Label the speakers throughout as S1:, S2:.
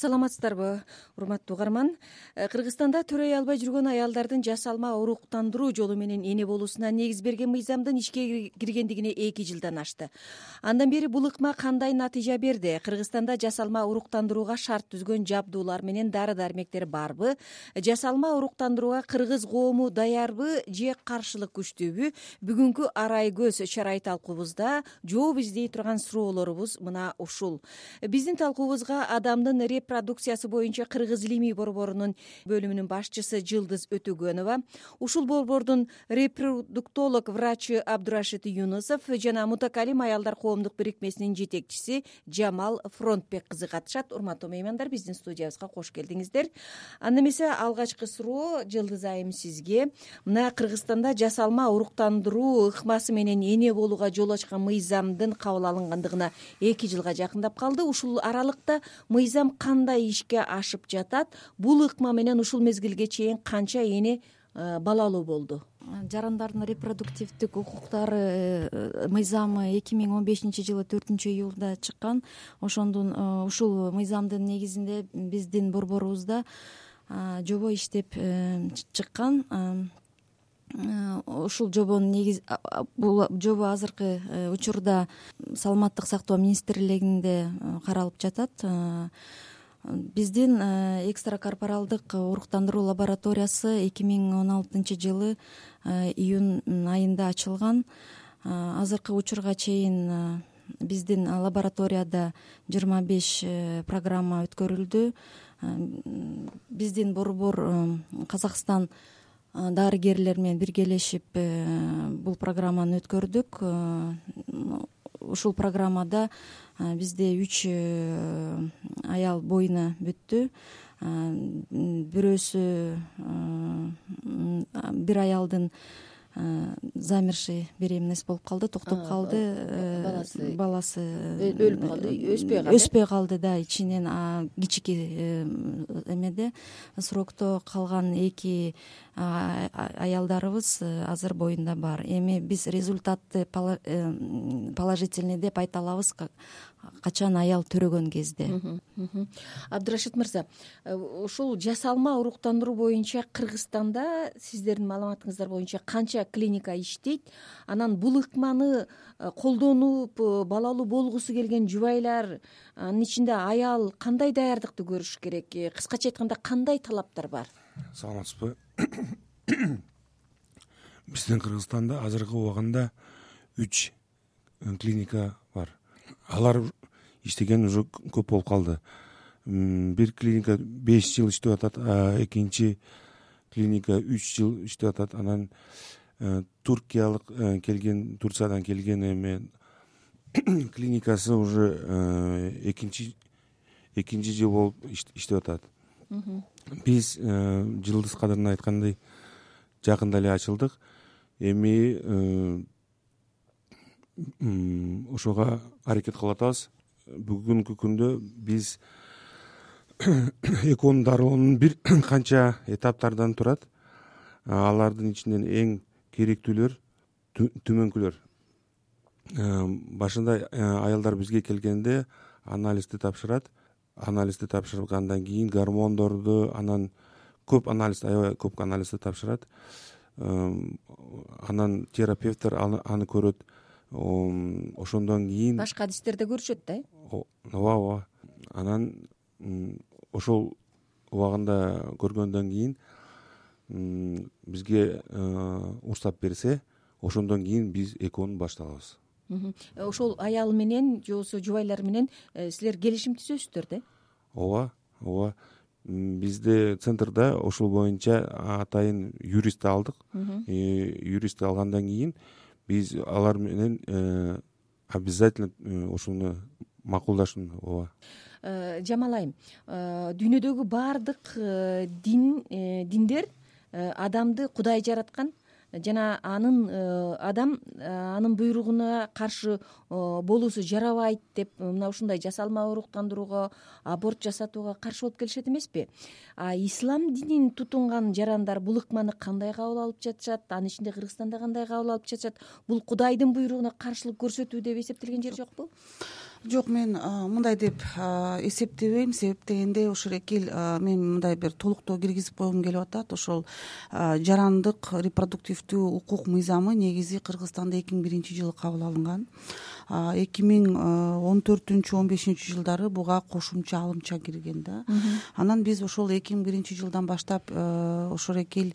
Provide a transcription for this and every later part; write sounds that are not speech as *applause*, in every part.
S1: саламатсыздарбы урматтуу угарман? Э, кыргызстанда төрөй албай жүргөн аялдардын жасалма уруктандыруу жолу менен эне болуусуна негиз берген мыйзамдын ишке киргендигине эки жылдан ашты андан бери бул ыкма кандай натыйжа берди? Кыргызстанда жасалма уруктандырууга шарт түзгөн жабдуулар менен дары дармектер барбы? Жасалма уруктандырууга кыргыз коому даярбы? Же каршылык күчтүүбү? Бүгүнкү арай көз чарай талкуубузда жооп издей турган суроолорубуз мына ушул. Биздин талкуубузга адамдын репродукциясы боюнча кыргыз илимий борборунун бөлүмүнүн башчысы жылдыз өтөгөнова ушул борбордун репродуктолог врачы абдурашид юнусов жана мутакалим аялдар коомдук бирикмесинин жетекчиси жамал фронтбек кызы катышат урматтуу меймандар биздин студиябызга кош келдиңиздер. Анда эмесе алгачкы суроо жылдыз айым сизге. Мына кыргызстанда жасалма уруктандыруу ыкмасы менен эне болууга жол ачкан мыйзамдын кабыл алынгандыгына эки жылга жакындап калды. Ушул аралыкта мыйзам кандай ишке ашып жатат. Бул ыкма менен ушул мезгилге чейин канча эне э, балалуу болду?
S2: Жарандардын репродуктивдик укуктары э, мыйзамы эки миң он бешинчи жылы төртүнчү июлда чыккан. Ошондун э, ушул мыйзамдын негизинде биздин борборубузда жобо иштеп чыккан. Ушул жобонун негизи бул жобо азыркы учурда саламаттык сактоо министрлигинде каралып жатат биздин э, экстракорпоралдык уруктандыруу лабораториясы эки миң он алтынчы жылы э, июнь айында ачылган. Э, азыркы учурга чейин биздин лабораторияда жыйырма беш программа өткөрүлдү. Биздин борбор казакстан дарыгерлер менен биргелешип бул программаны өткөрдүк ушул программада бизде үч э, аял боюна бүттү. Бирөөсү бир аялдын замерший беременность болуп калды токтоп калды
S1: э, баласы
S2: баласы
S1: өлүп калды өспөй калды.
S2: өспөй калды да ичинен кичике э, эмеде. Срокто калган эки аялдарыбыз азыр боюнда бар. Эми биз результатты положительный деп айта алабыз качан аял төрөгөн кезде.
S1: Абдырашид мырза э, ушул жасалма уруктандыруу боюнча кыргызстанда сиздердин маалыматыңыздар боюнча канча клиника иштейт? Анан бул ыкманы э, колдонуп э, балалуу болгусу келген жубайлар анын ичинде аял кандай даярдыкты көрүш керек? Кыскача айтканда кандай талаптар бар?
S3: Саламатсызбы? *coughs* Биздин кыргызстанда азыркы убагында үч клиника алар иштеген уже көп болуп калды. Бир клиника беш жыл иштеп атат экинчи клиника үч жыл иштеп атат. Анан э, туркиялык э, келген турциядан келген эме *coughs* клиникасы уже э, экинчи экинчи жыл болуп иштеп атат. Биз жылдыз кадырына айткандай жакында эле ачылдык. Эми ошого аракет кылып атабыз бүгүнкү күндө биз *coughs* экоонун дарылоонун бир *coughs* канча этаптардан турат. Алардын ичинен эң керектүүлөр төмөнкүлөр башында аялдар бизге келгенде анализди тапшырат. Анализди тапшыргандан кийин гормондорду анан көп анализ аябай көп анализди тапшырат. Анан терапевттер аны көрөт ошондон кийин
S1: башка адистерде көрүшөт да э?
S3: Ооба ооба. Анан ошол убагында көргөндөн кийин бизге э, уруксат берсе ошондон кийин биз экоону башталабыз.
S1: Э, ошол аял менен же болбосо жубайлар менен э, силер келишим түзөсүздөр да?
S3: Ооба ооба. Бизде центрда ушул боюнча атайын юристти алдык. Юристти алгандан кийин биз алар менен э, обязательно э, ушуну макулдашын ооба.
S1: Э, жамал айым дүйнөдөгү баардык дин диндер адамды кудай жараткан жана анын э, адам э, анын буйругуна каршы э, болуусу жарабайт деп мына ушундай жасалма уруктандырууга аборт жасатууга каршы болуп келишет эмеспи? А ислам динин тутунган жарандар бул ыкманы кандай кабыл алып жатышат? Анын ичинде кыргызстанда кандай кабыл алып жатышат? Бул кудайдын буйругуна каршылык көрсөтүү деп эсептелген жери жокпу
S4: жок мен мындай деп эсептебейм. Себеп дегенде ушул эл мен мындай бир толуктоо киргизип койгум келип атат. Ошол жарандык репродуктивдүү укук мыйзамы негизи кыргызстанда эки миң биринчи жылы кабыл алынган. Эки миң он төртүнчү он бешинчи жылдары буга кошумча алымча кирген да. Анан биз ошол эки миң биринчи жылдан баштап эл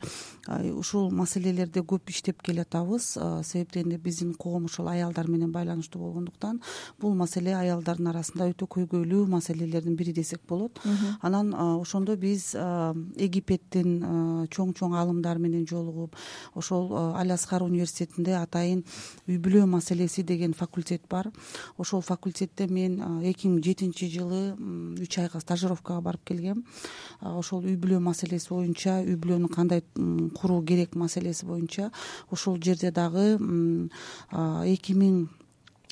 S4: ушул маселелерде көп иштеп келатабыз. Себеп дегенде биздин коом ошол аялдар менен байланыштуу болгондуктан бул маселе аялдардын арасында өтө көйгөйлүү маселелердин бири десек болот. Анан ошондо биз египеттин чоң чоң аалымдары менен жолугуп ошол аль асхар университетинде атайын үй бүлө маселеси деген факультет бар. Ошол факультетте мен эки миң жетинчи жылы үч айга стажировкага барып келгем. Ошол үй бүлө маселеси боюнча үй бүлөнү кандай куруу керек маселеси боюнча ошол жерде дагы эки миң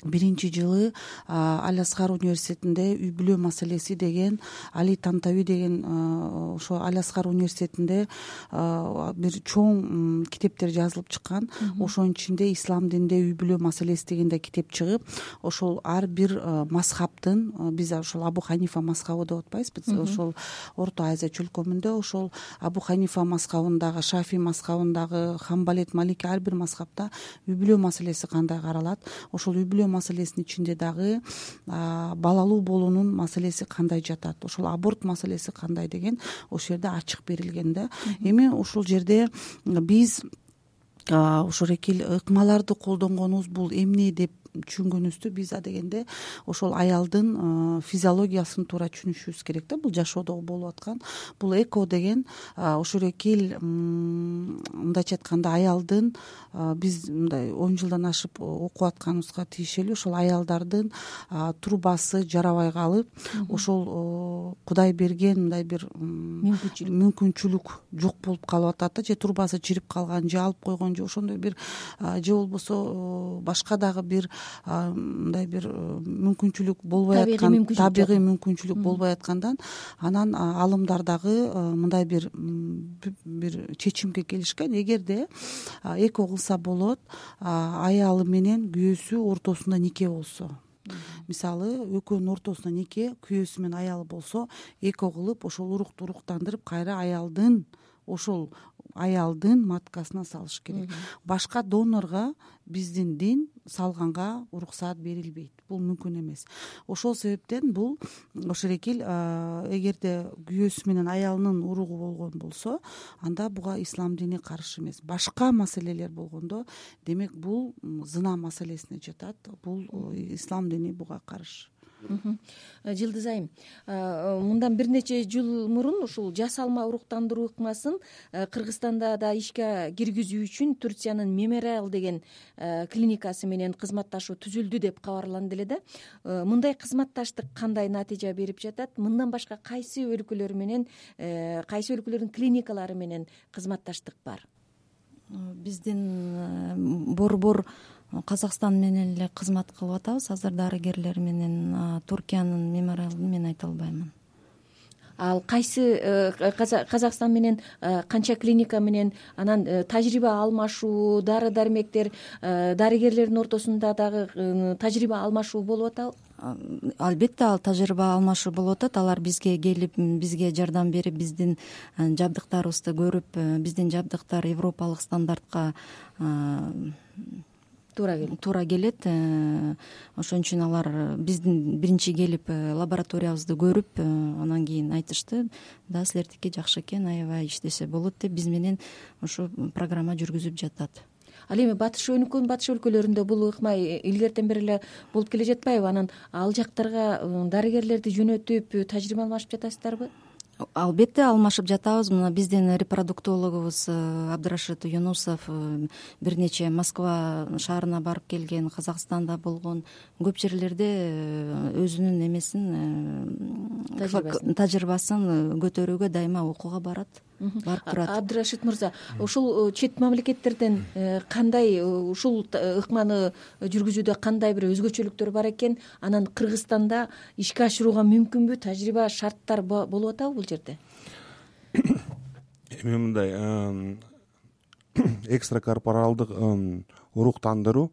S4: биринчи жылы аль асхар университетинде үй бүлө маселеси деген али тантаби деген ошо аль асхар университетинде бир чоң китептер жазылып чыккан. Ошонун ичинде ислам дининде үй бүлө маселеси деген да китеп чыгып ошол ар бир мазхабтын биз ошол абу ханифа мазхабы деп атпайбызбы ошол орто азия чөлкөмүндө ошол абу ханифа мазхабындагы шафи мазхабындагы хамбалет малики ар бир мазхабта үй бүлө маселеси кандай каралат? Ошол үй бүлө маселесинин ичинде дагы балалуу болуунун маселеси кандай жатат? Ошол аборт маселеси кандай деген ошол жерде ачык берилген да. Эми ушул жерде биз ошол эл ыкмаларды колдонгонубуз бул эмне деп түшүнгөнүбүздү биз адегенде ошол аялдын физиологиясын туура түшүнүшүбүз керек да. Бул жашоодо болуп аткан. Бул эко деген ошол эки эл мындайча айтканда аялдын биз мындай он жылдан ашып окуп атканыбызга тиешелүү ошол аялдардын трубасы жарабай калып ошол кудай берген мындай бир мүмкүнчүлүк. жок болуп калып атат да. Же трубасы чирип калган же алып койгон же ошондой бир же болбосо башка дагы бир мындай бир мүмкүнчүлүк болбой аткан табигый мүмкүнчүлүк болбой аткандан анан аалымдар дагы мындай бир бир чечимге келишкен эгерде эко кылса болот аялы менен күйөөсү ортосунда нике болсо. Мисалы экөөнүн ортосунда нике күйөөсү менен аялы болсо эко кылып ошол урукту уруктандырып кайра аялдын ошол аялдын маткасына салыш керек. Башка донорго биздин дин салганга уруксаат берилбейт. Бул мүмкүн эмес. Ошол себептен бул ошол эки эл эгерде күйөөсү менен аялынын уругу болгон болсо анда буга ислам дини каршы эмес. Башка маселелер болгондо демек бул зына маселесине жатат. Бул ислам дини буга каршы
S1: жылдыз айым мындан бир нече жыл мурун ушул жасалма уруктандыруу ыкмасын кыргызстанда да ишке киргизүү үчүн турциянын мемориал деген клиникасы менен кызматташуу түзүлдү деп кабарланды эле да. Мындай кызматташтык кандай натыйжа берип жатат? Мындан башка кайсы өлкөлөр менен кайсы өлкөлөрдүн клиникалары менен кызматташтык бар?
S2: Биздин борбор казакстан менен эле кызмат кылып атабыз. Азыр дарыгерлер менен туркиянын мемориалын мен айта албаймын.
S1: Ал кайсы э, казакстан менен э, канча клиника менен анан э, тажрыйба алмашуу дары дармектер дарыгерлердин ортосунда дагы тажрыйба алмашуу болуп атабы?
S2: Албетте ал тажрыйба алмашуу болуп атат. Алар бизге келип бизге жардам берип биздин жабдыктарыбызды көрүп биздин жабдыктар европалык стандартка
S1: туура келет
S2: туура келет э, ошон үчүн алар биздин биринчи келип э, лабораториябызды көрүп э, анан кийин айтышты да силердики жакшы экен аябай иштесе болот деп биз менен ушу программа жүргүзүп жатат.
S1: Ал эми батыш өнүккөн батыш өлкөлөрүндө бул ыкма илгертен бери эле болуп келе жатпайбы? Анан ал жактарга дарыгерлерди жөнөтүп тажрыйба алмашып жатасыздарбы
S2: албетте алмашып жатабыз. Мына биздин репродуктологубуз э, абдырашид юнусов э, бир нече москва шаарына барып келген казакстанда болгон көп жерлерде э, өзүнүн эмесин тажрыйбасын. көтөрүүгө дайыма окууга барат барып турат.
S1: Абдырашид мырза ушул чет мамлекеттерден кандай ушул ыкманы жүргүзүүдө кандай бир өзгөчөлүктөр бар экен? Анан кыргызстанда ишке ашырууга мүмкүнбү? Тажрыйба шарттар болуп атабы бул жерде?
S3: Эми мындай *coughs* экстра корпоралдык уруктандыруу.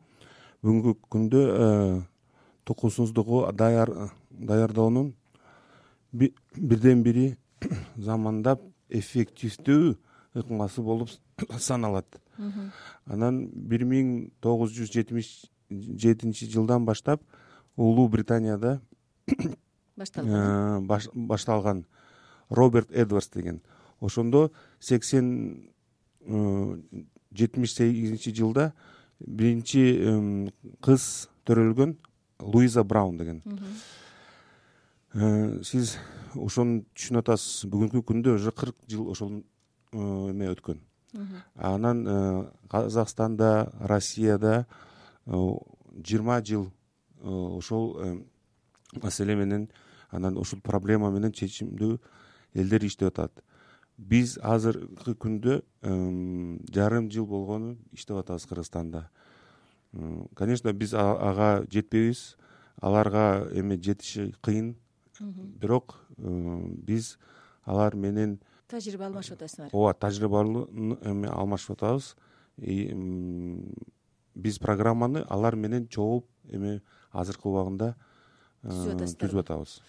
S3: Бүгүнкү күндө тукумсуздугу даярдоонун бирден бири *coughs* замандап эффективдүү ыкмасы болуп *coughs* саналат. Анан бир миң тогуз жүз жетимиш жетинчи жылдан баштап улуу британияда *coughs*
S1: башталган
S3: э, башталган роберт эдвардс деген. Ошондо сексен э, жетимиш сегизинчи жылда биринчи кыз төрөлгөн луиза браун деген сиз ошону түшүнүп атасыз бүгүнкү күндө уже кырк жыл ошол эме өткөн. Анан казакстанда россияда жыйырма жыл ошол маселе менен анан ушул проблема менен чечимдүү элдер иштеп атат. Биз азыркы күндө жарым жыл болгону иштеп атабыз кыргызстанда. Конечно биз ага жетпейбиз. Аларга эме жетиши кыйын бирок биз алар менен
S1: тажрыйба алмашып атасыңар.
S3: ооба тажрыйба эме алмашып атабыз. Биз программаны алар менен чогуу эме азыркы убагында түзүп атабыз